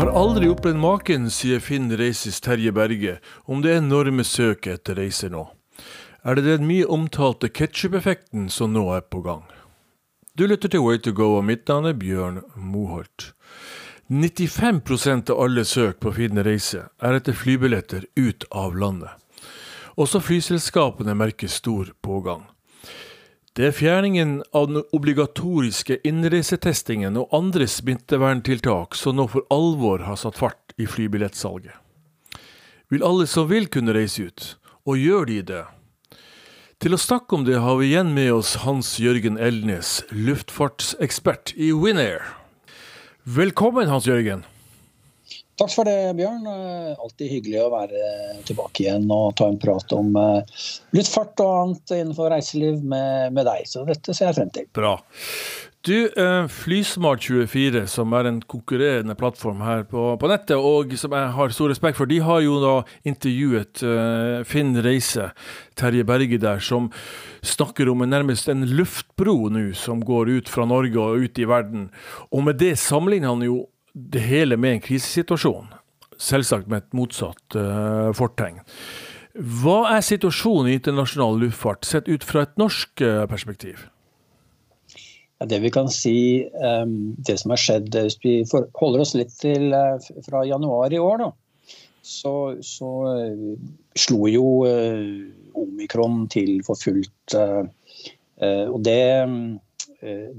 Har aldri opplevd maken, sier Finn Reises Terje Berge om det enorme søket etter reiser nå. Er det den mye omtalte ketsjup-effekten som nå er på gang? Du lytter til Way to go, og mitt navn er Bjørn Moholt. 95% av alle søk på Finn Reise er etter flybilletter ut av landet. Også flyselskapene merker stor pågang. Det er fjerningen av den obligatoriske innreisetestingen og andre smitteverntiltak som nå for alvor har satt fart i flybillettsalget. Vil alle som vil kunne reise ut, og gjør de det? Til å snakke om det har vi igjen med oss Hans Jørgen Elnes, luftfartsekspert i Winair. Velkommen, Hans Jørgen. Takk for det, Bjørn. Eh, alltid hyggelig å være tilbake igjen og ta en prat om litt fart og annet innenfor reiseliv med, med deg. Så dette ser jeg frem til. Bra. Du, eh, Flysmart24, som er en konkurrerende plattform her på, på, nettet, og som jeg har stor respekt for, de har jo da intervjuet Finn Reise, Terje Berge der, som snakker om nærmest en luftbro nå, som går ut fra Norge og ut i verden. Og med det sammenligner han jo det hele med en krisesituasjon. Selvsagt med et motsatt uh, fortegn. Hva er situasjonen i internasjonal luftfart sett ut fra et norsk uh, perspektiv? Ja, det vi kan si, um, det som har skjedd Hvis vi holder oss litt til uh, fra januar i år, da, så, så slo jo omikron til for fullt. og det,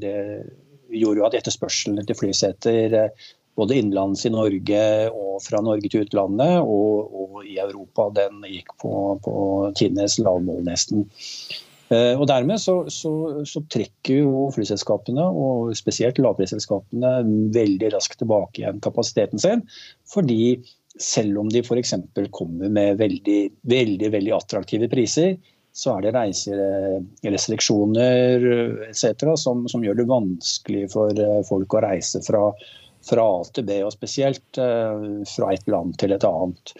det gjorde jo at etterspørselen etter flyseter både innenlands i Norge og fra Norge til utlandet, og, og i Europa. Den gikk på, på tidenes lavmål, nesten. Eh, og Dermed så, så, så, trekker jo flyselskapene, og spesielt lavprisselskapene, veldig raskt tilbake igjen kapasiteten sin. Fordi selv om de f.eks. kommer med veldig, veldig, veldig attraktive priser, så er det reiserestriksjoner etc. Som, som gjør det vanskelig for eh, folk å reise fra fra A til B, og spesielt uh, fra et land til et annet.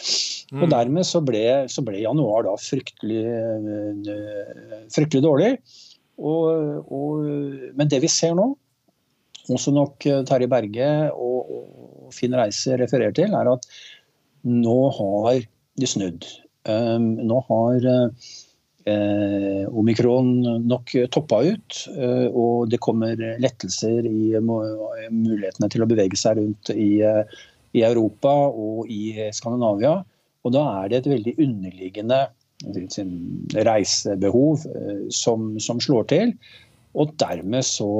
Mm. Og Dermed så ble, så ble, januar da fryktelig, uh, fryktelig dårlig. Og, og, men det vi ser nå, også nok Terje Berge og, og Finn Reise refererer til, er at nå har de snudd. Um, nå har uh, eh, omikron nok toppa ut. Eh, og det kommer lettelser i mulighetene til å bevege seg rundt i, eh, i Europa og i Skandinavia. Og da er det et veldig underliggende reisebehov eh, som, som slår til. Og dermed så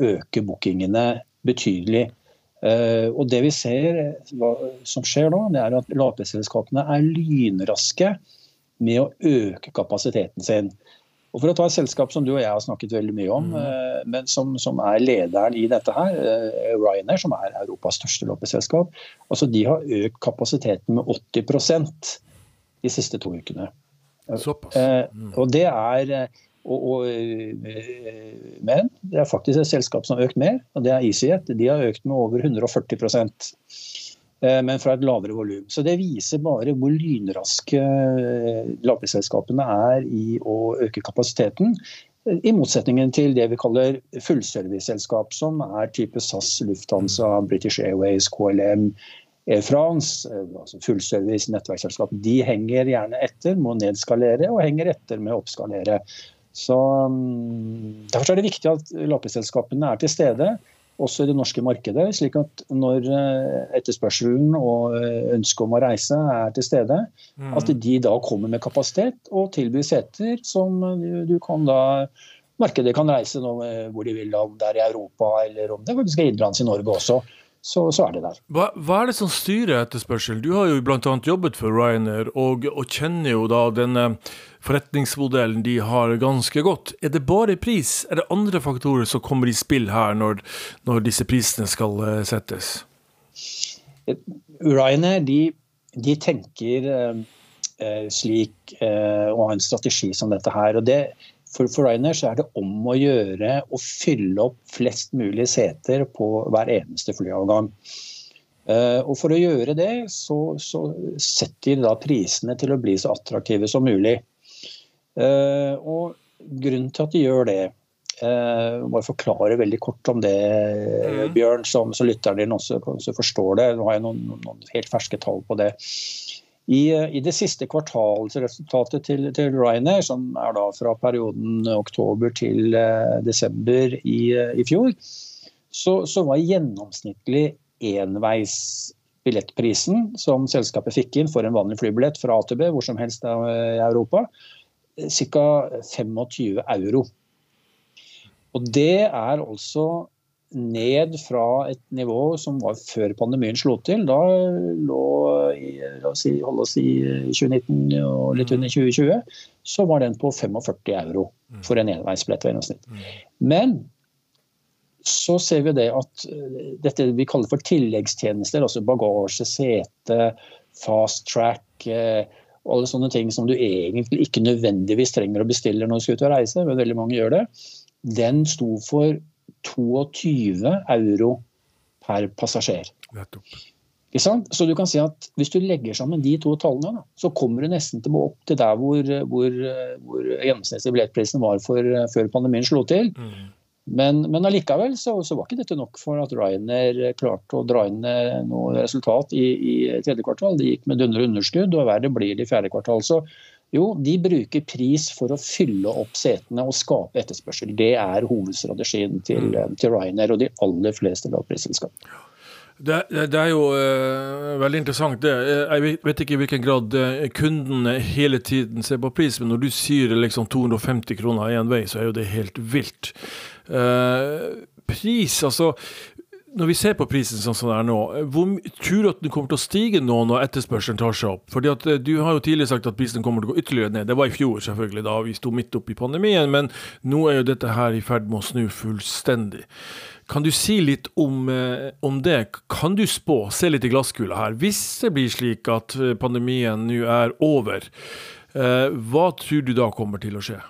øker bookingene betydelig. Uh, og det vi ser hva, som skjer nå, det er at lavprisselskapene er lynraske med å øke kapasiteten sin. Og For å ta et selskap som du og jeg har snakket veldig mye om, mm. men som, som, er lederen i dette her, eh, Ryanair, som er Europas største loppeselskap, altså de har økt kapasiteten med 80 de siste to ukene. Såpass. Eh, mm. Og det er og, og, Men det er faktisk et selskap som har økt mer, og det er EasyJet. De har økt med over 140 Eh, men fra et lavere volum. Så det viser bare hvor lynraske eh, lavprisselskapene er i å øke kapasiteten. Eh, I motsetningen til det vi kaller fullserviceselskap, som er type SAS, Lufthansa, British Airways, KLM, Air France, altså fullservice nettverksselskap. De henger gjerne etter med å nedskalere, og henger etter med å oppskalere. Så mm, Derfor er det viktig at lavprisselskapene er til stede også i det norske markedet. slik at når eh, etterspørselen og eh, ønsket om å reise er til stede, mm. at de da kommer med kapasitet og tilbyr seter som du kan da Markedet kan reise nå eh, hvor de vil, om det er i Europa eller om det faktisk er innenlands i Norge også så, så, er det der. Hva, hva, er det som styrer etterspørsel? Du har jo bl.a. jobbet for Ryanair, og, og, kjenner jo da denne forretningsmodellen de har ganske godt. Er det bare pris? Er det andre faktorer som kommer i spill her, når, når disse prisene skal uh, settes? Ryanair de, de tenker uh, slik uh, og har en strategi som dette her. og det for, for Ryanair så er det om å gjøre å fylle opp flest mulig seter på hver eneste flyavgang. Uh, og For å gjøre det, så, så, setter de da prisene til å bli så attraktive som mulig. Uh, og Grunnen til at de gjør det, Uh, jeg forklare veldig kort om det, mm. Bjørn, som, så lytteren din også, også, forstår det. Nå har jeg noen, noen helt ferske tall på det. I, I, det siste kvartalsresultatet til, til Ryanair, som er da fra perioden oktober til uh, desember i, uh, i fjor, så, så, var gjennomsnittlig enveis billettprisen som selskapet fikk inn for en vanlig flybillett fra AtB hvor som helst i Europa, ca. 25 euro. Og det er altså ned fra et nivå som var før pandemien slo til. Da lå i, la oss si, holde oss i 2019 og litt under 2020, så var den på 45 euro for en enveisbillett ved gjennomsnitt. Men så ser vi det at eh, dette vi kaller for tilleggstjenester, altså bagasje, sete, fast track eh, alle sånne ting som du egentlig ikke nødvendigvis trenger å bestille når du skal ut og reise, men veldig mange gjør det, den sto for 22 euro per passasjer. Så du kan si at Hvis du legger sammen de to tallene, så kommer du nesten til opp til der hvor, hvor, hvor gjennomsnittlig billettprisen var for, før pandemien slo til. Mm. Men, men allikevel så, så, var ikke dette nok for at Ryanair klarte å dra inn eh, noe resultat i, i tredje kvartal. De gikk med dundre underskudd, og verre blir det i fjerde kvartal. Så jo, de bruker pris for å fylle opp setene og skape etterspørsel. Det er hovedstrategien til, mm. til Ryanair og de aller fleste lavprisselskap. Det, det, er jo uh, veldig interessant. det. Jeg vet ikke i hvilken grad kundene kunden hele tiden ser på pris, men når du sier liksom 250 kroner én vei, så er jo det helt vilt. Uh, pris, altså når vi ser på prisen sånn som det er nå, hvor tror du at den kommer til å stige nå når etterspørselen tar seg opp? Fordi at Du har jo tidligere sagt at prisen kommer til å gå ytterligere ned. Det var i fjor, selvfølgelig, da vi sto midt oppe i pandemien. Men nå er jo dette her i ferd med å snu fullstendig. Kan du si litt om, eh, om, det? Kan du spå, se litt i glasskula her, hvis det blir slik at eh, pandemien nå er over, eh, hva tror du da kommer til å skje?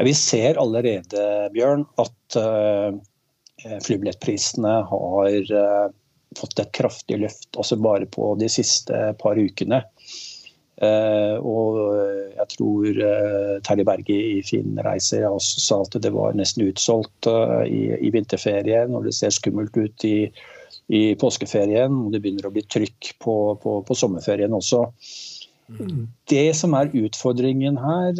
Vi ser allerede, Bjørn, at flybillettprisene har fått et kraftig løft altså bare på de siste par ukene. Uh, og jeg tror Terje Berge i Finn Reiser også sa at det var nesten utsolgt i, i, vinterferien, når det ser skummelt ut i, i, påskeferien. Og det begynner å bli trykk på, på, på sommerferien også. Mm. Det som er utfordringen her,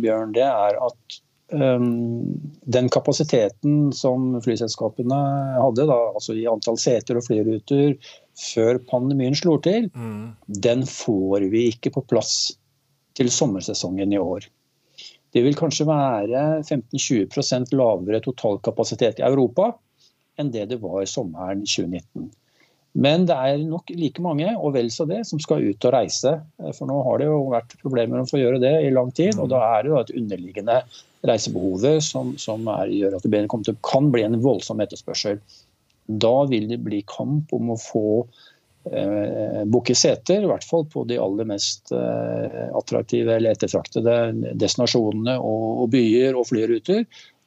Bjørn, det er at den kapasiteten som flyselskapene hadde, da, altså i antall seter og flyruter, før pandemien slår til, mm. den får vi ikke på plass til sommersesongen i år. Det vil kanskje være 15-20% lavere totalkapasitet i Europa enn det det var sommeren 2019. Men det er nok like mange, og vel så det, som skal ut og reise. For nå har det jo vært problemer med å få gjøre det i lang tid. Og da er det jo et underliggende reisebehovet som, som er, gjør at det til, kan bli en voldsom etterspørsel. Da vil det bli kamp om å få eh, booke seter, i hvert fall på de aller mest eh, attraktive eller ettertraktede destinasjonene og, og, byer og flyruter.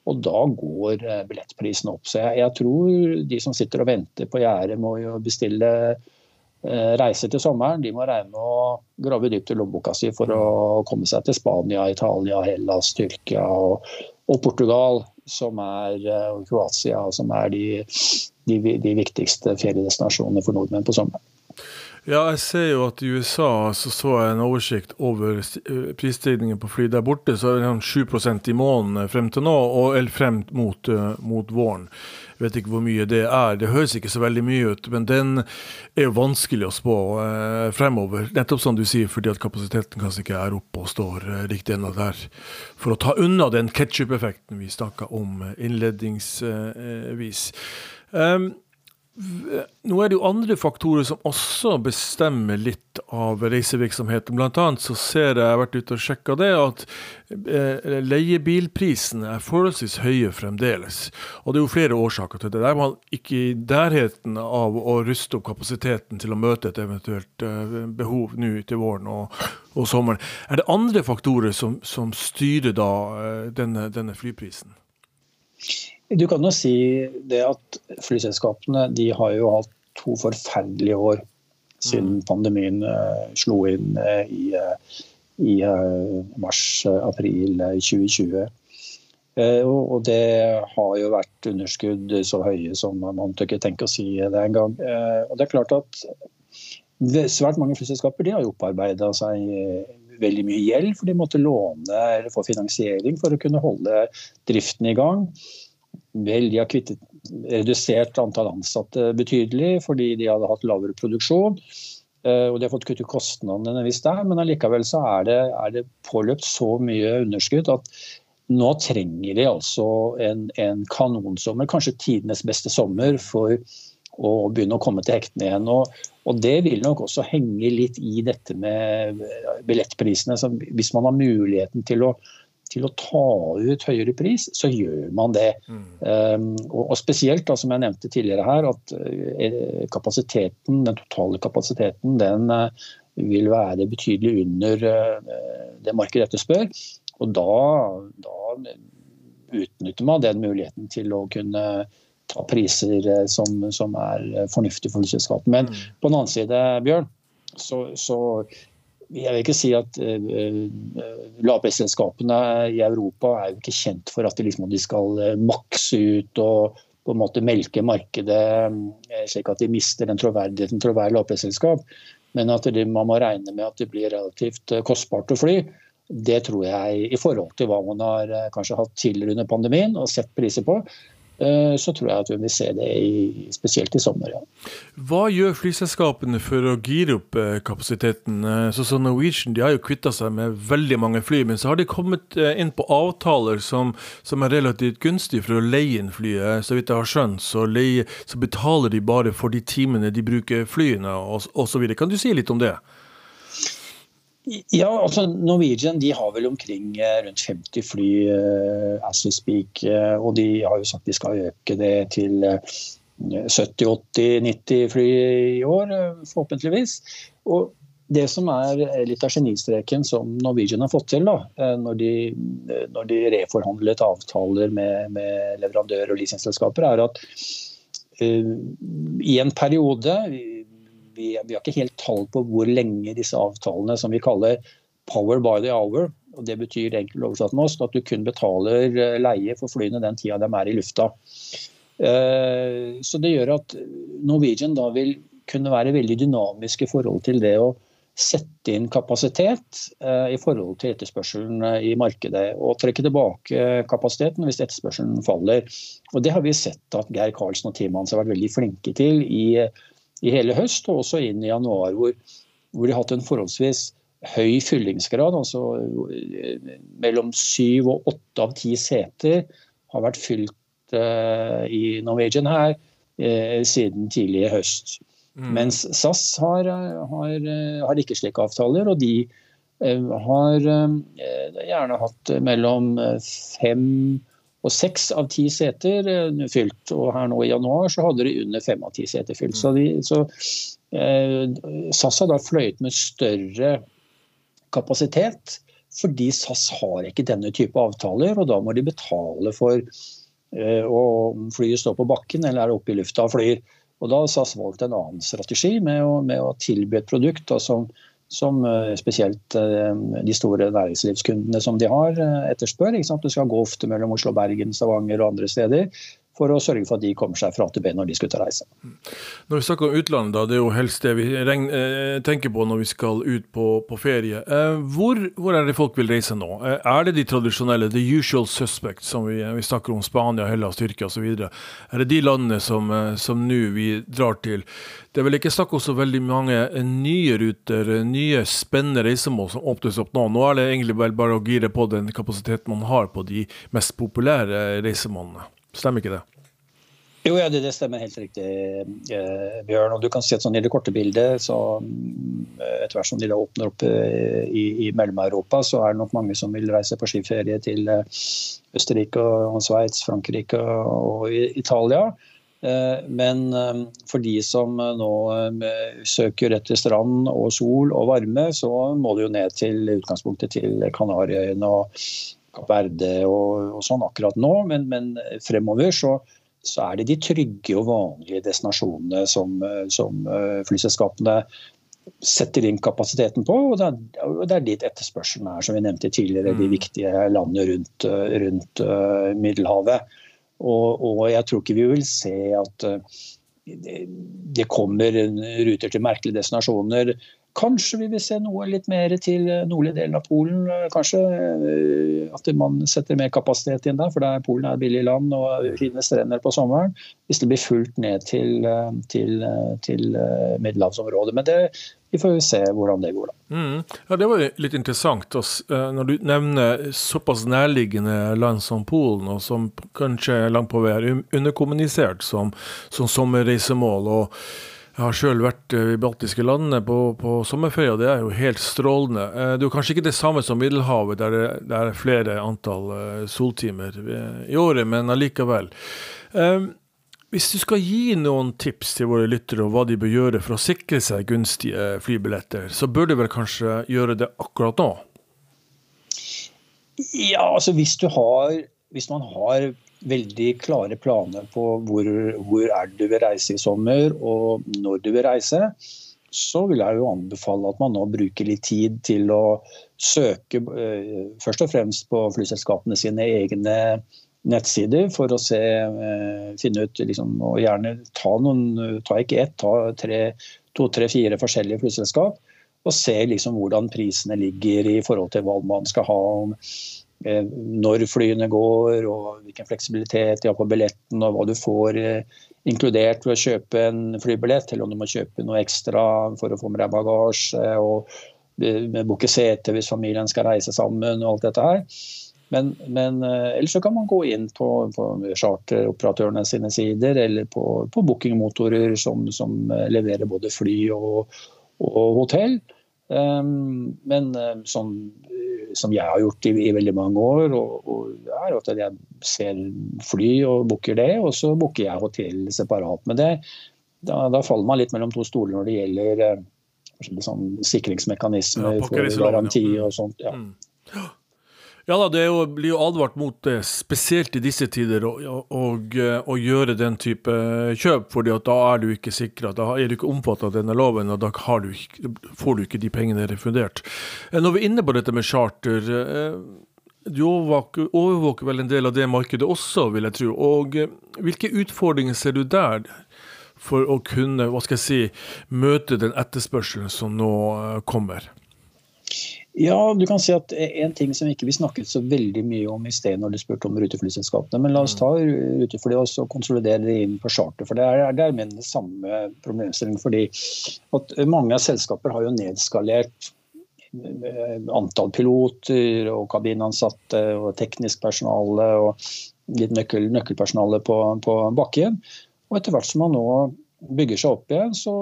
Og da går billettprisene billettprisen opp. Så jeg, jeg, tror de som sitter og venter på gjerdet med å bestille eh, reise til sommeren, de må regne med å grave dypt i lommeboka si for å komme seg til Spania, Italia, Hellas, Tyrkia og, og Portugal, som er, eh, og Kroatia, som er de de, de viktigste feriedestinasjonene for nordmenn på sommeren. Ja, jeg ser jo at i USA så, så jeg en oversikt over eh, prisstigningen på fly. Der borte så er det 7% sånn i måneden frem til nå, og eller frem mot, uh, mot, våren. Jeg vet ikke hvor mye det er. Det høres ikke så veldig mye ut, men den er jo vanskelig å spå eh, fremover. Nettopp som du sier, fordi at kapasiteten kanskje ikke er oppe og står eh, riktig ennå der. For å ta unna den ketsjup-effekten vi snakka om innledningsvis. Um, nå er det jo andre faktorer som også bestemmer litt av reisevirksomheten. Blant annet så ser jeg, jeg har vært ute og sjekka det, at eh, leiebilprisene er forholdsvis høye fremdeles. Og det er jo flere årsaker til det. Der er man ikke i nærheten av å ruste opp kapasiteten til å møte et eventuelt eh, behov nå til våren og, og, sommeren. Er det andre faktorer som, som styrer da eh, denne, denne flyprisen? Du kan jo si det at flyselskapene de har jo hatt to forferdelige år siden mm. pandemien uh, slo inn uh, i, uh, i mars-april 2020. Og det har jo vært underskudd så høye som man tør ikke tenke å si det engang. Og det er klart at svært mange flyselskaper har opparbeida seg veldig mye gjeld, for de måtte låne eller få finansiering for å kunne holde driften i gang. Vel, de har kvittet, redusert antall ansatte betydelig fordi de hadde hatt lavere produksjon. Eh, og de har fått kuttet kostnadene en viss der, men allikevel så er det, er det, påløpt så mye underskudd at nå trenger de altså en, en kanonsommer, kanskje tidenes beste sommer, for å begynne å komme til hektene igjen. Og, og, Det vil nok også henge litt i dette med billettprisene. Så hvis man har muligheten til å, til å ta ut høyere pris, så gjør man det. Mm. Um, og, og, Spesielt, da, som jeg nevnte tidligere her, at uh, kapasiteten, den totale kapasiteten den uh, vil være betydelig under uh, det markedet etterspør. Og da, da utnytter man den muligheten til å kunne ta priser eh, som, som er eh, fornuftige for selskapet. Men mm. på den annen side, Bjørn, så, så jeg vil ikke si at uh, lavprisselskapene i Europa er jo ikke kjent for at de, liksom, de skal makse ut og på en måte melke markedet slik at de mister den troverdigheten til å være lavprisselskap. Men at de, man må regne med at det blir relativt kostbart å fly. Det tror jeg, i forhold til hva man har kanskje hatt tidligere under pandemien og sett priser på, Eh, så tror jeg at vi vil se det i, spesielt i sommer. Ja. Hva gjør flyselskapene for å gire opp eh, kapasiteten? Eh, så, så Norwegian de har jo kvitta seg med veldig mange fly, men så har de kommet inn på avtaler som, som er relativt gunstige for å leie inn flyet. Så vidt jeg har skjønt, så, leie, så betaler de bare for de timene de bruker flyene osv. Kan du si litt om det? Ja, altså Norwegian de har vel omkring eh, rundt 50 fly uh, as we speak. Uh, og de har jo sagt de skal øke det til uh, 70-80-90 fly i år, forhåpentligvis. Og det som er litt av genistreken som Norwegian har fått til da, når de, når de reforhandlet avtaler med, med leverandører og leasingselskaper, er at i en periode vi, vi, har ikke helt tall på hvor lenge disse avtalene som vi kaller power by the hour, og det betyr enkelt oversatt oss, at du kun betaler eh, leie for flyene den tida de er i lufta. Eh, så det gjør at Norwegian da vil kunne være veldig dynamisk i forhold til det å sette inn kapasitet eh, i forhold til etterspørselen i markedet. Og trekke tilbake kapasiteten hvis etterspørselen faller. Og Det har vi sett at Geir Karlsen og teamet hans har vært veldig flinke til i i hele høst, og også inn i januar, hvor, hvor de har hatt en forholdsvis høy fyllingsgrad. altså eh, Mellom syv og åtte av ti seter har vært fylt uh, i Norwegian her uh, siden tidlig i høst. Mm. Mens SAS har, har, har, ikke slike avtaler, og de uh, har gjerne hatt mellom fem og seks av ti seter eh, fylt. Og her nå i januar så hadde de under fem av ti seter fylt. Så, de, så eh, SAS har da fløyet med større kapasitet, fordi SAS har ikke denne type avtaler. Og da må de betale for eh, om flyet står på bakken eller er oppe i lufta og flyr. Og da har SAS valgt en annen strategi med å, med å tilby et produkt da, som som eh, spesielt eh, de store næringslivskundene som de har, eh, etterspør. Du skal gå ofte mellom Oslo, Bergen, Stavanger og andre steder for å sørge for at de kommer seg fra A til B når de skal ut og reise. Når vi snakker om utlandet, da, det er jo helst det vi tenker på når vi skal ut på, på ferie. Hvor, hvor, er det folk vil reise nå? Er det de tradisjonelle, the usual suspects, som vi, vi snakker om Spania, Hellas, Tyrkia osv.? Er det de landene som nå vi drar til? Det er vel ikke snakk om så veldig mange nye ruter, nye spennende reisemål som åpnes opp nå. Nå er det egentlig bare å gire på den kapasiteten man har på de mest populære reisemålene. Stemmer ikke det? Jo, ja, det, det, stemmer helt riktig, eh, Bjørn. Og du kan se at sånn I det korte bildet, så eh, etter hvert som de da åpner opp eh, i, i Mellom-Europa, så er det nok mange som vil reise på skiferie til eh, Østerrike, og Sveits, Frankrike og Italia. Eh, men eh, for de som nå søker etter strand og sol og varme, så må det jo ned til utgangspunktet til Kanariøyene og Kapp Verde og, og, sånn akkurat nå. Men, men fremover så, så, er det de trygge og vanlige destinasjonene som, som flyselskapene setter inn kapasiteten på. Og det er dit etterspørselen er, som vi nevnte tidligere, de mm. viktige landene rundt, rundt Middelhavet. Og, og, jeg tror ikke vi vil se at det kommer ruter til merkelige destinasjoner Kanskje vi vil se noe litt mer til nordlige delen av Polen. Kanskje eh, at man setter mer kapasitet inn der, for der Polen er et billig land og fine strender på sommeren. Hvis det blir fullt ned til, eh, til, eh, til middelhavsområdet. Men det, vi får jo se hvordan det går, da. Mm. Ja, Det var litt interessant når du nevner såpass nærliggende land som Polen, og som kanskje langt på vei er underkommunisert som, som sommerreisemål. og jeg har sjøl vært eh, i baltiske landene på, på sommerferie, og det er jo helt strålende. Eh, det er jo kanskje ikke det samme som Middelhavet, der det, er flere antall eh, soltimer i året, men allikevel. Hvis du skal gi noen tips til våre lyttere om hva de bør gjøre for å sikre seg gunstige flybilletter, så bør du vel kanskje gjøre det akkurat nå? Ja, altså hvis har hvis man har veldig klare planer på hvor, hvor er du vil reise i sommer og når du vil reise, så vil jeg jo anbefale at man nå bruker litt tid til å søke eh, først og fremst på flyselskapene sine egne nettsider for å se, eh, finne ut liksom, Og gjerne ta noen, ta ikke ett, ta tre, to, tre, fire forskjellige flyselskap. Og se liksom hvordan prisene ligger i forhold til hva man skal ha. Eh, når flyene går, og hvilken fleksibilitet de har på billetten, og hva du får eh, inkludert ved å kjøpe en flybillett, eller om du må kjøpe noe ekstra for å få med deg bagasje, og booke sete hvis familien skal reise sammen, og alt dette her. Men, men ellers så kan man gå inn på, på charteroperatørene sine sider, eller på, på bookingmotorer som, som, leverer både fly og, og hotell. Um, men som, som jeg har gjort i, i veldig mange år, og, og er at jeg ser fly og booker det, og så booker jeg hotell separat. Men det, da, da, faller man litt mellom to stoler når det gjelder eh, sånn sikringsmekanismer ja, for garanti og sånt. Ja. Mm. Ja da, det jo, blir jo advart mot det, spesielt i disse tider, å gjøre den type kjøp. fordi da er du ikke sikra, da er du ikke omfattet av denne loven, og da du, får du ikke de pengene refundert. Eh, når vi er inne på dette med charter, eh, du overvåker, overvåker vel en del av det markedet også, vil jeg tro. Og eh, hvilke utfordringer ser du der? For å kunne hva skal jeg si, møte den etterspørselen som nå kommer? Ja, du kan si at En ting som ikke vi snakket så veldig mye om i sted når du spurte om ruteflyselskapene, men la oss ta rutefly og konsolidere det inn på charter. for Det er med den samme problemstillingen. fordi at Mange av selskaper har jo nedskalert eh, antall piloter og kabinansatte og teknisk personale og litt nøkkel, nøkkelpersonale på, på bakken. Og etter hvert som man nå bygger seg opp igjen, så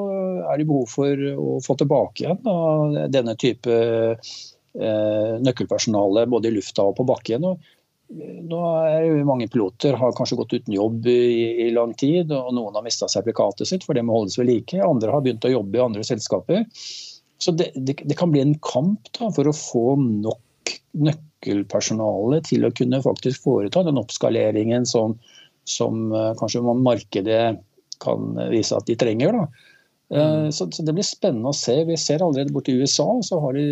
er det behov for å få tilbake igjen denne type eh, nøkkelpersonale både i lufta og på bakken. Eh, nå er Mange piloter har kanskje gått uten jobb i, lang tid, og noen har mista sertifikatet sitt, for det må holdes ved like. Andre har begynt å jobbe i andre selskaper. Så det, det, det kan bli en kamp da, for å få nok nøkkelpersonale til å kunne faktisk foreta den oppskaleringen som, som kanskje man markedet kan vise at de trenger. Da. Eh, mm. Så, Det blir spennende å se. Vi ser allerede borti USA så har de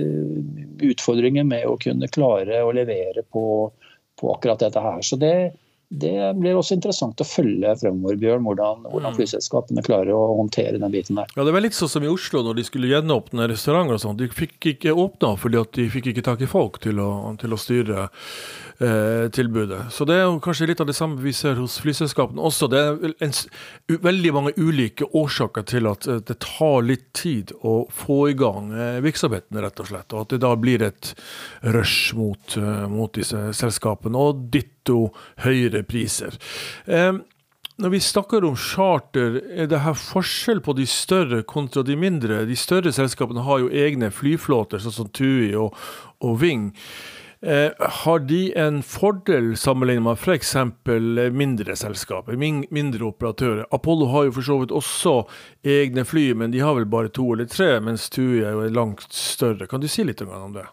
utfordringer med å kunne klare å levere på, på akkurat dette her. Så det, det blir også interessant å følge fremover, Bjørn, hvordan, hvordan mm. flyselskapene klarer å håndtere den biten der. Ja, Det var litt sånn som i Oslo, når de skulle gjenåpne restauranter og sånn. De fikk ikke åpna fordi at de fikk ikke tak i folk til å, til å styre eh, tilbudet. Så det er kanskje litt av det samme vi ser hos flyselskapene også. Det er en, veldig mange ulike årsaker til at eh, det tar litt tid å få i gang eh, virksomheten, rett og slett. Og at det da blir et rush mot, eh, mot disse selskapene. Og ditt netto høyere priser. Eh, når vi snakker om charter, er det her forskjell på de større kontra de mindre? De større selskapene har jo egne flyflåter, sånn som TUI og, og Ving. Eh, har de en fordel sammenlignet med f.eks. mindre selskaper, mindre operatører? Apollo har jo for så vidt også egne fly, men de har vel bare to eller tre, mens TUI er jo langt større. Kan du si litt om det?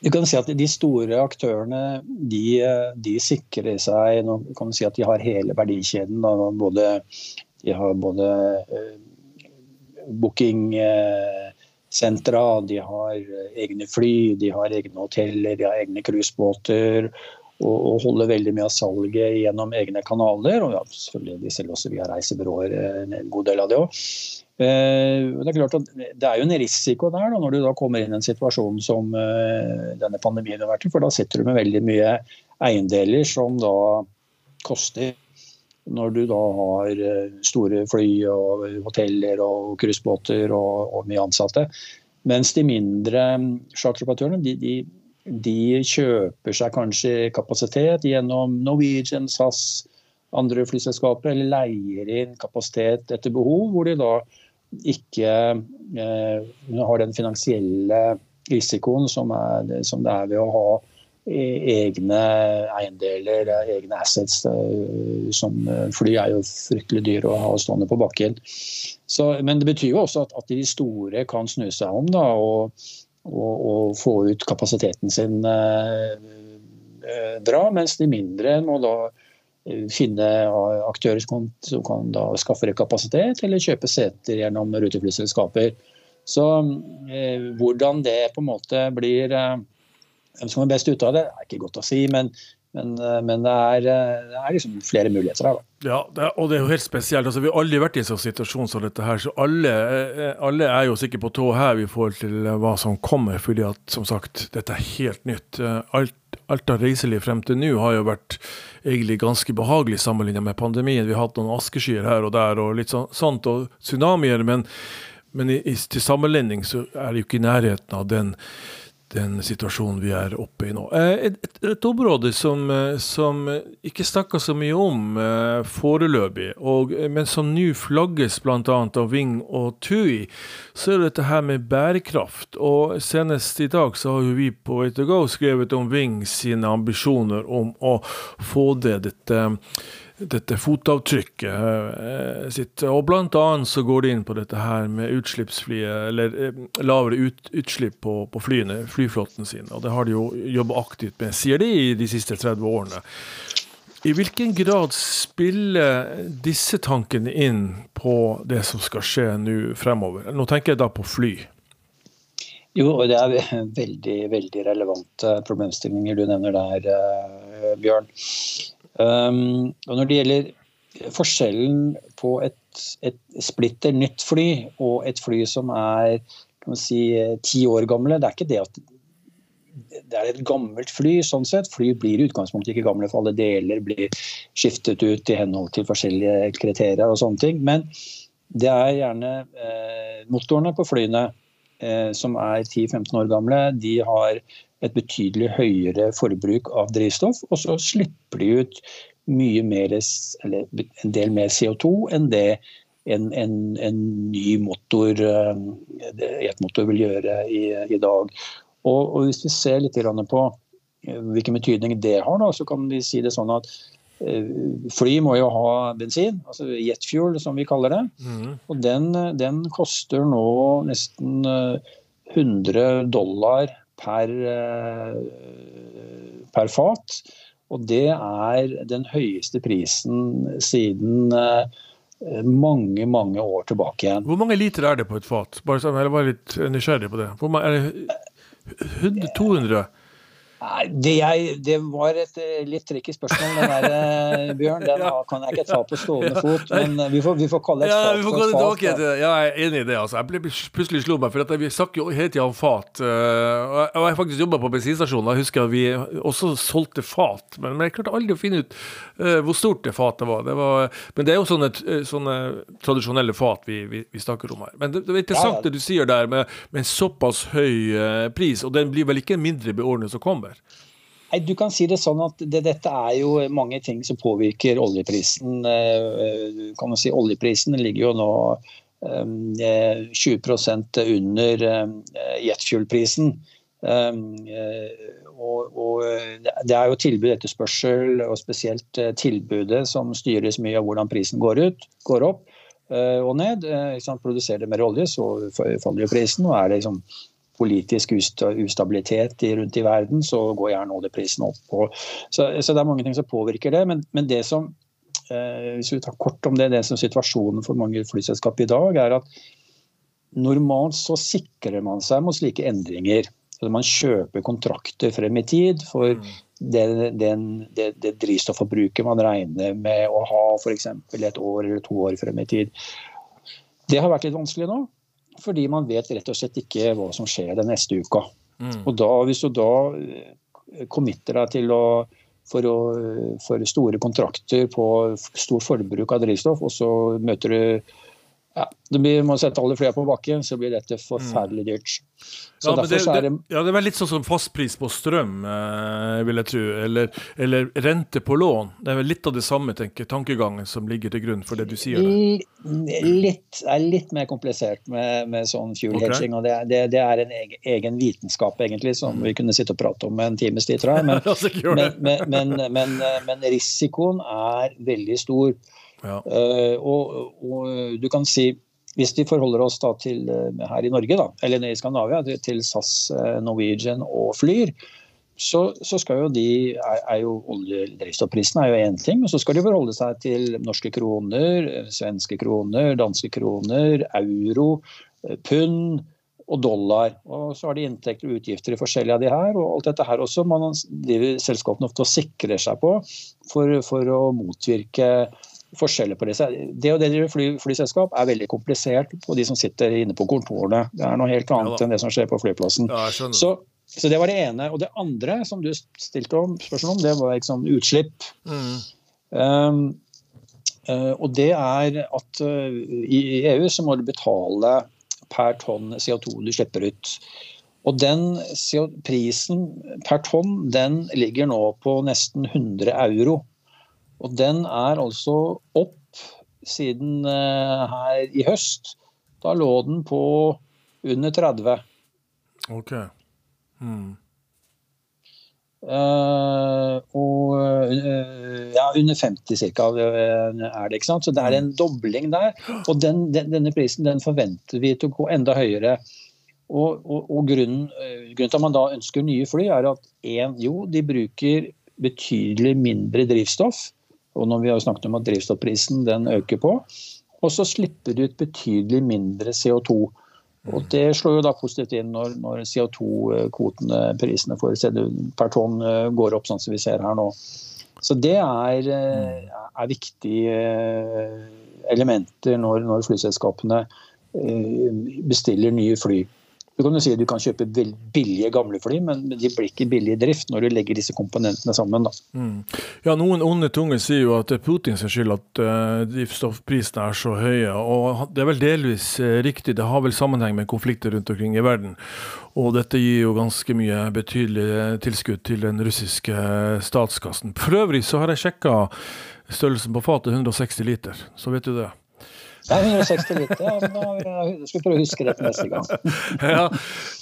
Du kan si at De store aktørene de, de sikrer seg nå kan du si at De har hele verdikjeden. Både, de har både eh, bookingsentra, de har egne fly, de har egne hoteller, de har egne cruisebåter. Og, og holder veldig mye av salget gjennom egne kanaler. Og ja, selvfølgelig de selger også via reisebyråer, en god del av det òg. Det er klart at det er jo en risiko der da, når du da kommer inn i en situasjon som denne pandemien har vært i, for da sitter du med veldig mye eiendeler som da koster når du da har eh, store fly og hoteller og cruisebåter og, og, mye ansatte. Mens de mindre charteroperatørene de, de, de, kjøper seg kanskje kapasitet gjennom Norwegian, SAS, andre flyselskaper, eller leier inn kapasitet etter behov, hvor de da ikke eh, har den finansielle risikoen som, er, som det er ved å ha egne eiendeler, egne assets. Eh, som eh, Fly er jo fryktelig dyre å ha stående på bakken. Så, men det betyr jo også at, at, de store kan snu seg om da, og, og, og få ut kapasiteten sin eh bra, mens de mindre må da finne aktører som kan, som kan da skaffe kapasitet, eller kjøpe seter gjennom ruteflyselskaper. Så eh, hvordan det på en måte blir eh, hvem som er best ut av det, er ikke godt å si. Men, men, eh, men det, er, eh, det, er, liksom flere muligheter her. Da. Ja, det er, og det er jo helt spesielt. Altså, vi har aldri vært i en sånn situasjon som dette her. Så alle, eh, alle er jo sikkert på tå her i forhold til hva som kommer. fordi at, som sagt, dette er helt nytt. Alt, alt av reiseliv frem til nå har jo vært egentlig ganske behagelig sammenlignet med pandemien. Vi har hatt noen askeskyer her og der og litt sånt, sånt og tsunamier. Men, men i, i, til sammenligning så er det jo ikke i nærheten av den den situasjonen vi er oppe i nå. Eh, et, et, et område som, eh, som ikke snakker så mye om eh, foreløpig, og, men som nå flagges bl.a. av Ving og TUI, så er det dette her med bærekraft. Og senest i dag så har jo vi på Way to Go skrevet om Ving sine ambisjoner om å få det dette dette fotavtrykket eh, sitt. Og blant annet så går de inn på dette her med utslippsfrie, eller eh, lavere ut, utslipp på, på, flyene, flyflåten sin. Og det har de jo jobba aktivt med, sier de, i de siste 30 årene. I hvilken grad spiller disse tankene inn på det som skal skje nå fremover? Nå tenker jeg da på fly. Jo, det er veldig, veldig relevante problemstillinger du nevner der, eh, Bjørn. Um, og når det gjelder forskjellen på et, et splitter nytt fly og et fly som er kan si, ti år gamle, det er ikke det at det er et gammelt fly. sånn sett. Fly blir i utgangspunktet ikke gamle, for alle deler blir skiftet ut i henhold til forskjellige kriterier. og sånne ting. Men det er gjerne eh, motorene på flyene eh, som er 10-15 år gamle. De har et betydelig høyere forbruk av drivstoff, og så slipper de ut mye mer, eller en del mer CO2 enn det en, en, en ny motor, eh, jetmotor vil gjøre i, i dag. Og, og, Hvis vi ser litt på eh, hvilken betydning det har, da, så kan vi si det sånn at eh, Fly må jo ha bensin, altså jetfuel som vi kaller det. Mm. Og den, den, koster nå nesten 100 dollar per, eh, per fat. Og det er den høyeste prisen siden eh, mange, mange år tilbake igjen. Hvor mange liter er det på et fat? Bare jeg var litt nysgjerrig på det. Hvor mange, er det 100, 200? Nei, det, jeg, det, var et eh, litt tricky spørsmål, den der, eh, Bjørn. Den ja. kan jeg ikke ta på stående fot. Men eh, vi får, vi får kalle et ja, fat for et fat. Okay. Ja, jeg er enig i det. altså. Jeg ble plutselig slo meg, for vi snakker jo hele tida om fat. Og jeg faktisk jobba på bensinstasjonen. Jeg husker at vi også solgte fat. Men, jeg klarte aldri å finne ut hvor stort det fatet var. Det var men det er jo sånne, sånne tradisjonelle fat vi, vi, vi, snakker om her. Men det, det er interessant ja, det du sier der med, med en såpass høy pris, og den blir vel ikke mindre i årene som kommer? Nei, du kan si det sånn at det, Dette er jo mange ting som påvirker oljeprisen. Eh, kan man si Oljeprisen ligger jo nå 20 eh, under eh, jetfuel-prisen. Og, og, det er jo tilbud etterspørsel, og spesielt tilbudet som styres mye av hvordan prisen går ut, går opp og ned. Produserer det mer olje, så faller jo prisen. og er det liksom politisk ustabilitet rundt i verden, så går gjerne oljeprisen opp. Og, så, så, det er mange ting som påvirker det. Men, men det som eh, hvis vi tar kort om det, det som situasjonen for mange flyselskap i dag, er at normalt så sikrer man seg mot slike endringer. Så man kjøper kontrakter frem i tid for mm. det, den, det, det drivstofforbruket man regner med å ha f.eks. et år eller to år frem i tid. Det har vært litt vanskelig nå, fordi man vet rett og slett ikke hva som skjer den neste uka. Mm. Og da, Hvis du da eh, committer deg til å for, å, for store kontrakter på stort forbruk av drivstoff, og så møter du ja, du må sette alle flyene på bakken, så blir dette forferdelig dyrt. Ja det, det, ja, det, er litt sånn som fastpris på strøm, eh, vil jeg tro. Eller, eller, rente på lån. Det er vel litt av det samme tenker, tankegangen som ligger til grunn for det du sier. Der. Litt, er litt mer komplisert med, med sånn fuel okay. hedging. og det, det, det, er en egen, egen, vitenskap egentlig, som mm. vi kunne sitte og prate om en times tid, tror jeg. Men, men, men, men risikoen er veldig stor. Ja. Uh, og, og, du kan si hvis vi forholder oss da til uh, her i Norge, da, eller i Skandinavia, til SAS, Norwegian og Flyr, så, så, skal jo de er, er jo Oljedrivstoffprisen er jo én ting, men så skal de forholde seg til norske kroner, svenske kroner, danske kroner, euro, pund og dollar. Og så har de inntekter og utgifter i forskjellige av de her. Og alt dette her også man driver selskapene ofte og sikrer seg på for, for å motvirke forskjeller på disse. Det å drive fly, flyselskap er veldig komplisert på de som sitter inne på kontorene. Det er noe helt annet ja, enn det som skjer på flyplassen. Ja, så, så, det var det ene. Og det andre som du stilte om, spørsmål om, det var liksom utslipp. Mm. Um, uh, og det er at uh, i EU så må du betale per tonn CO2 du slipper ut. Og den prisen per tonn den ligger nå på nesten 100 euro. Og den er altså opp siden uh, her i høst. Da lå den på under 30. Ok. Hmm. Uh, og uh, ja, under 50 ca. er det. ikke sant? Så det er en dobling der. Og den, den, denne prisen den forventer vi til å gå enda høyere. Og, og, og grunnen, grunnen, til at man da ønsker nye fly, er at en, jo, de bruker betydelig mindre drivstoff. Og når vi har snakket om at drivstoffprisen den øker på. Og så slipper du ut betydelig mindre CO2. Og Det slår jo da positivt inn når, når CO2-kvotene, prisene for per tonn, eh, går opp, sånn som vi ser her nå. Så det er, eh, er viktige eh, elementer når, når flyselskapene bestiller nye fly. Du kan jo si at du kan kjøpe billige gamle fly, men de blir ikke billige i drift når du legger disse komponentene sammen. Mm. Ja, Noen onde tunger sier jo at det er Putins skyld at uh, drivstoffprisene er så høye. og Det er vel delvis uh, riktig, det har vel sammenheng med konflikter rundt omkring i verden. Og dette gir jo ganske mye betydelig eh, tilskudd til den russiske statskassen. For øvrig så har jeg sjekka størrelsen på fatet 160 liter, så vet du det. Det er 160 liter. Ja, da skal vi prøve å huske det til neste gang. ja.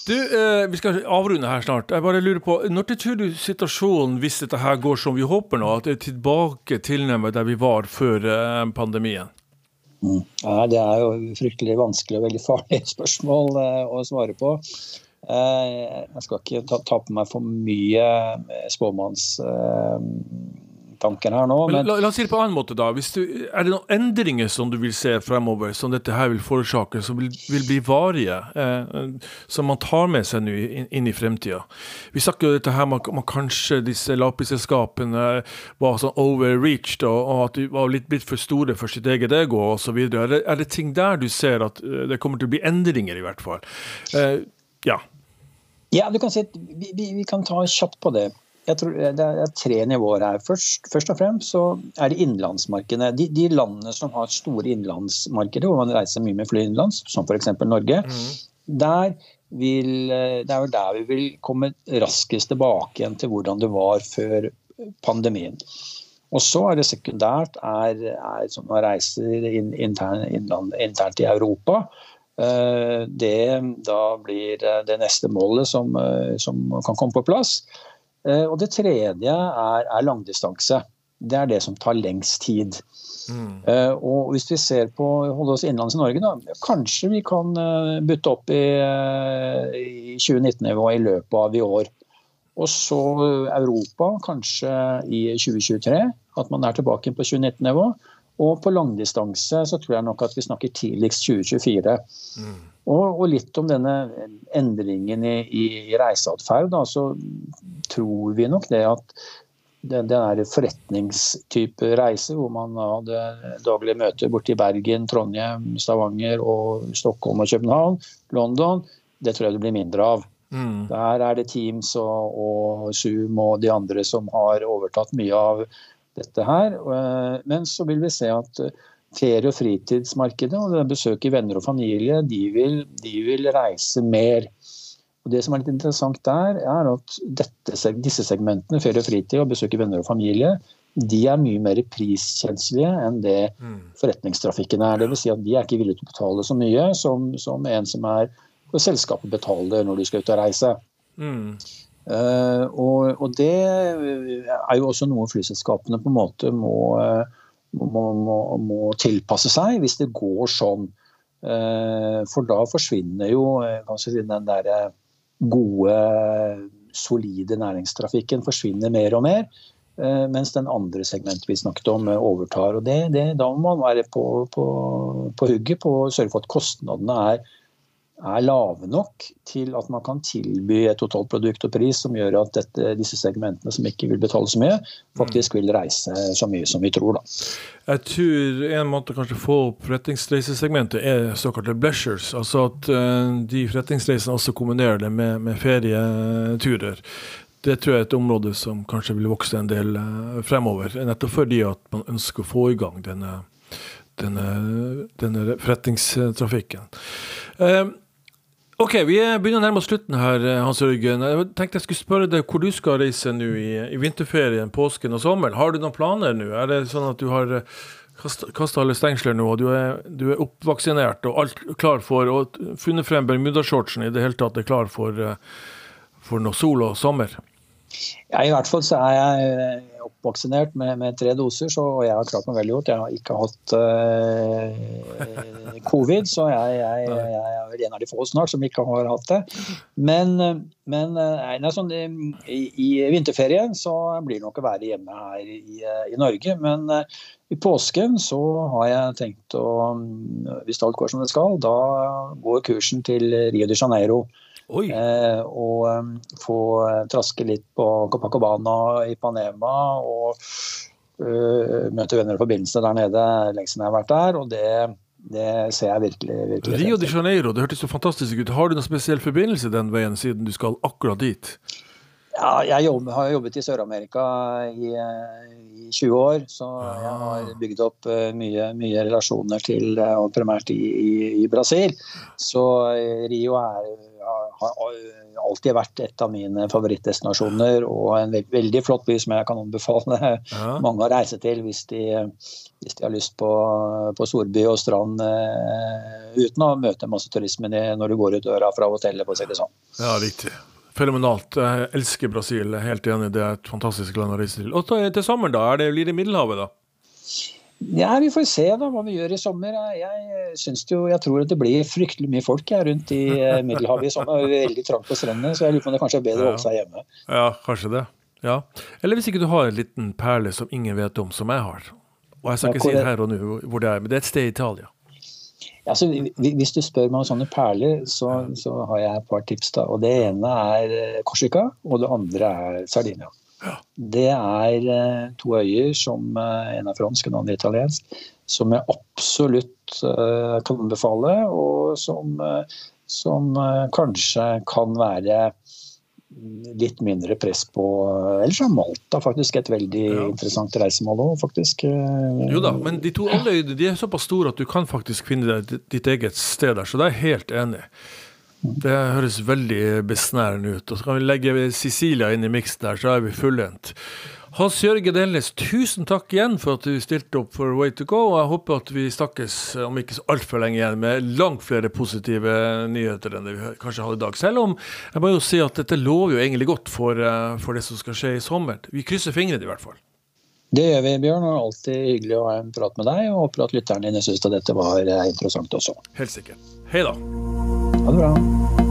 Du, eh, Vi skal avrunde her snart. Jeg bare lurer på, Når tror du situasjonen, hvis dette her går som vi håper nå, at det er tilbake tilnærmet der vi var før eh, pandemien? Mm. Ja, Det er jo fryktelig vanskelig og veldig farlig spørsmål eh, å svare på. Eh, jeg skal ikke ta, ta, på meg for mye eh, spåmanns eh, tanken her nå. Men, la, la, oss si det på en annen måte, da. Du, er det noen endringer som du vil se fremover, som dette her vil forårsake, som vil, vil bli varige, eh, som man tar med seg nå inn, inn, i fremtida? Vi snakker jo dette her med at kanskje disse lapiselskapene var sånn overreached, og, og, at de var litt blitt for store for sitt eget ego osv. Er, det, er det ting der du ser at eh, det kommer til å bli endringer, i hvert fall? Eh, ja. Ja, du kan si at vi, vi, vi kan ta kjapt på det jeg tror Det er tre nivåer her. Først, først og fremst så er det innenlandsmarkedene. De, de, landene som har store innenlandsmarkeder, hvor man reiser mye med fly innenlands, som f.eks. Norge, mm. der vil, det er vel der vi vil komme raskest tilbake igjen til hvordan det var før pandemien. Og så er det sekundært er, er som man reiser inn, intern, innland, internt i Europa. Eh, det da blir det neste målet som, eh, som kan komme på plass. Eh, og det tredje er, er langdistanse. Det er det som tar lengst tid. Mm. Uh, og hvis vi ser på holde oss innenlands i Norge, da, kanskje vi kan uh, bytte opp i, i 2019-nivå i løpet av i år. Og så Europa kanskje i 2023, at man er tilbake på 2019-nivå. Og på langdistanse så tror jeg nok at vi snakker tidligst 2024. Mm. Og, og, litt om denne endringen i, i, i reiseatferd. Så tror vi nok det at den, den forretningstype reise, hvor man hadde daglige møter borti Bergen, Trondheim, Stavanger, og Stockholm og København, London, det tror jeg det blir mindre av. Mm. Der er det Teams og, og, Zoom og de andre som har overtatt mye av dette her. Eh, men så vil vi se at ferie- og fritidsmarkedet og besøke venner og familie, de vil, de vil, reise mer. Og Det som er litt interessant der, er at dette, disse segmentene, ferie og fritid og besøke venner og familie, de er mye mer priskjenslige enn det mm. forretningstrafikken er. Dvs. Si at de er ikke villige til å betale så mye som, som en som er selskapet betaler når du skal ut og reise. Mm. Uh, og, og, det er jo også noe flyselskapene på en måte må uh, må, må, må, tilpasse seg hvis det går sånn. Eh, for da forsvinner jo eh, den der eh, gode, solide næringstrafikken forsvinner mer og mer. Mens den andre segmentet vi snakket om, overtar. og det, det, Da må man være på, på, på hugget på å sørge for at kostnadene er er lave nok til at man kan tilby et totalprodukt og pris som gjør at dette, disse segmentene som ikke vil betale så mye, faktisk vil reise så mye som vi tror. Da. Jeg tror en måte kanskje få opp forretningsreisesegmentet er såkalte blessures. Altså at uh, de forretningsreisene også kombinerer det med, med, ferieturer. Det tror jeg er et område som kanskje vil vokse en del uh, fremover. Nettopp fordi at man ønsker å få i gang denne, denne, denne forretningstrafikken. Uh, Ok, Vi begynner å nærme oss slutten her, eh, Hans Jørgen. Jeg tenkte jeg skulle spørre deg hvor du skal reise nå i, i, vinterferien, påsken og sommeren. Har du noen planer nå? Er det sånn at du har eh, kasta alle stengsler nå, og du er, du er, oppvaksinert og alt klar for, og funnet frem bermudashortsen i det hele tatt er klar for, eh, for noe sol og sommer? Ja, I hvert fall så er jeg oppvaksinert med, med, tre doser, så jeg har klart meg veldig godt. Jeg har ikke hatt uh, covid, så jeg, jeg, jeg, er vel en av de få snart som ikke har hatt det. Men, men nei, sånn, i, i, vinterferien så blir det nok å være hjemme her i, i Norge. Men uh, i påsken så har jeg tenkt å, hvis alt går som det skal, da går kursen til Rio de Janeiro. Eh, og um, få eh, traske litt på Copacabana i Panema og uh, møte venner og forbindelser der nede lenge siden jeg har vært der. og det det ser jeg virkelig, virkelig Rio de Janeiro, det hørtes så fantastisk ut. Har du noen spesiell forbindelse den veien, siden du skal akkurat dit? Ja, jeg jobb, har jobbet i Sør-Amerika i, i, 20 år, så jeg har ah. bygd opp mye, mye relasjoner til, og primært i, i, i Brasil. Så Rio er har alltid vært et av mine favorittdestinasjoner og en veldig flott by som jeg kan anbefale ja. mange å reise til hvis de, hvis de har lyst på, på, storby og strand uh, uten å møte masse turisme når du går ut døra fra hotellet, for å si det sånn. Ja, riktig. Fenomenalt. Jeg elsker Brasil. Helt enig. Det er et fantastisk land å reise til. Og til sommeren, da? Er det, blir det Middelhavet, da? Ja, Vi får se da hva vi gjør i sommer. Jeg, synes jo, jeg tror at det blir fryktelig mye folk jeg, rundt i eh, Middelhavet i sommer. Det er veldig trangt på strendene, så jeg lurer på om det kanskje er bedre å holde seg hjemme. Ja, kanskje det. Ja. Eller hvis ikke du har en liten perle som ingen vet om, som jeg har. Og jeg skal ikke si det her og nå hvor det er, men det er et sted i Italia. Ja, så Hvis du spør meg om sånne perler, så, så har jeg et par tips. da, og Det ene er eh, Korsika, og det andre er Sardinia. Det er eh, to øyer, som eh, en er fransk og en annen italiensk, som jeg absolutt eh, kan anbefale, og som, som kanskje kan være litt mindre press på Ellers er Malta faktisk et veldig ja. interessant reisemål òg, faktisk. Jo da, men de to alle øyene de er såpass store at du kan faktisk finne ditt eget sted der, så det er jeg helt enig i. Det høres veldig besnærende ut. Og så kan vi legge Sicilia inn i miksen der, så er vi fullendt. Hans Jørgen Elnes, tusen takk igjen for at du stilte opp for Way to go. og Jeg håper at vi snakkes om ikke så altfor lenge igjen med langt flere positive nyheter enn det vi kanskje har i dag. Selv om jeg må jo si at dette lover jo egentlig godt for, eh, for det som skal skje i sommer. Vi krysser fingrene i hvert fall. Det gjør vi, Bjørn. og Alltid hyggelig å ha en prat med deg. og Håper at lytterne dine syns dette var eh, interessant også. Helt sikkert. Hei da. Ha det bra.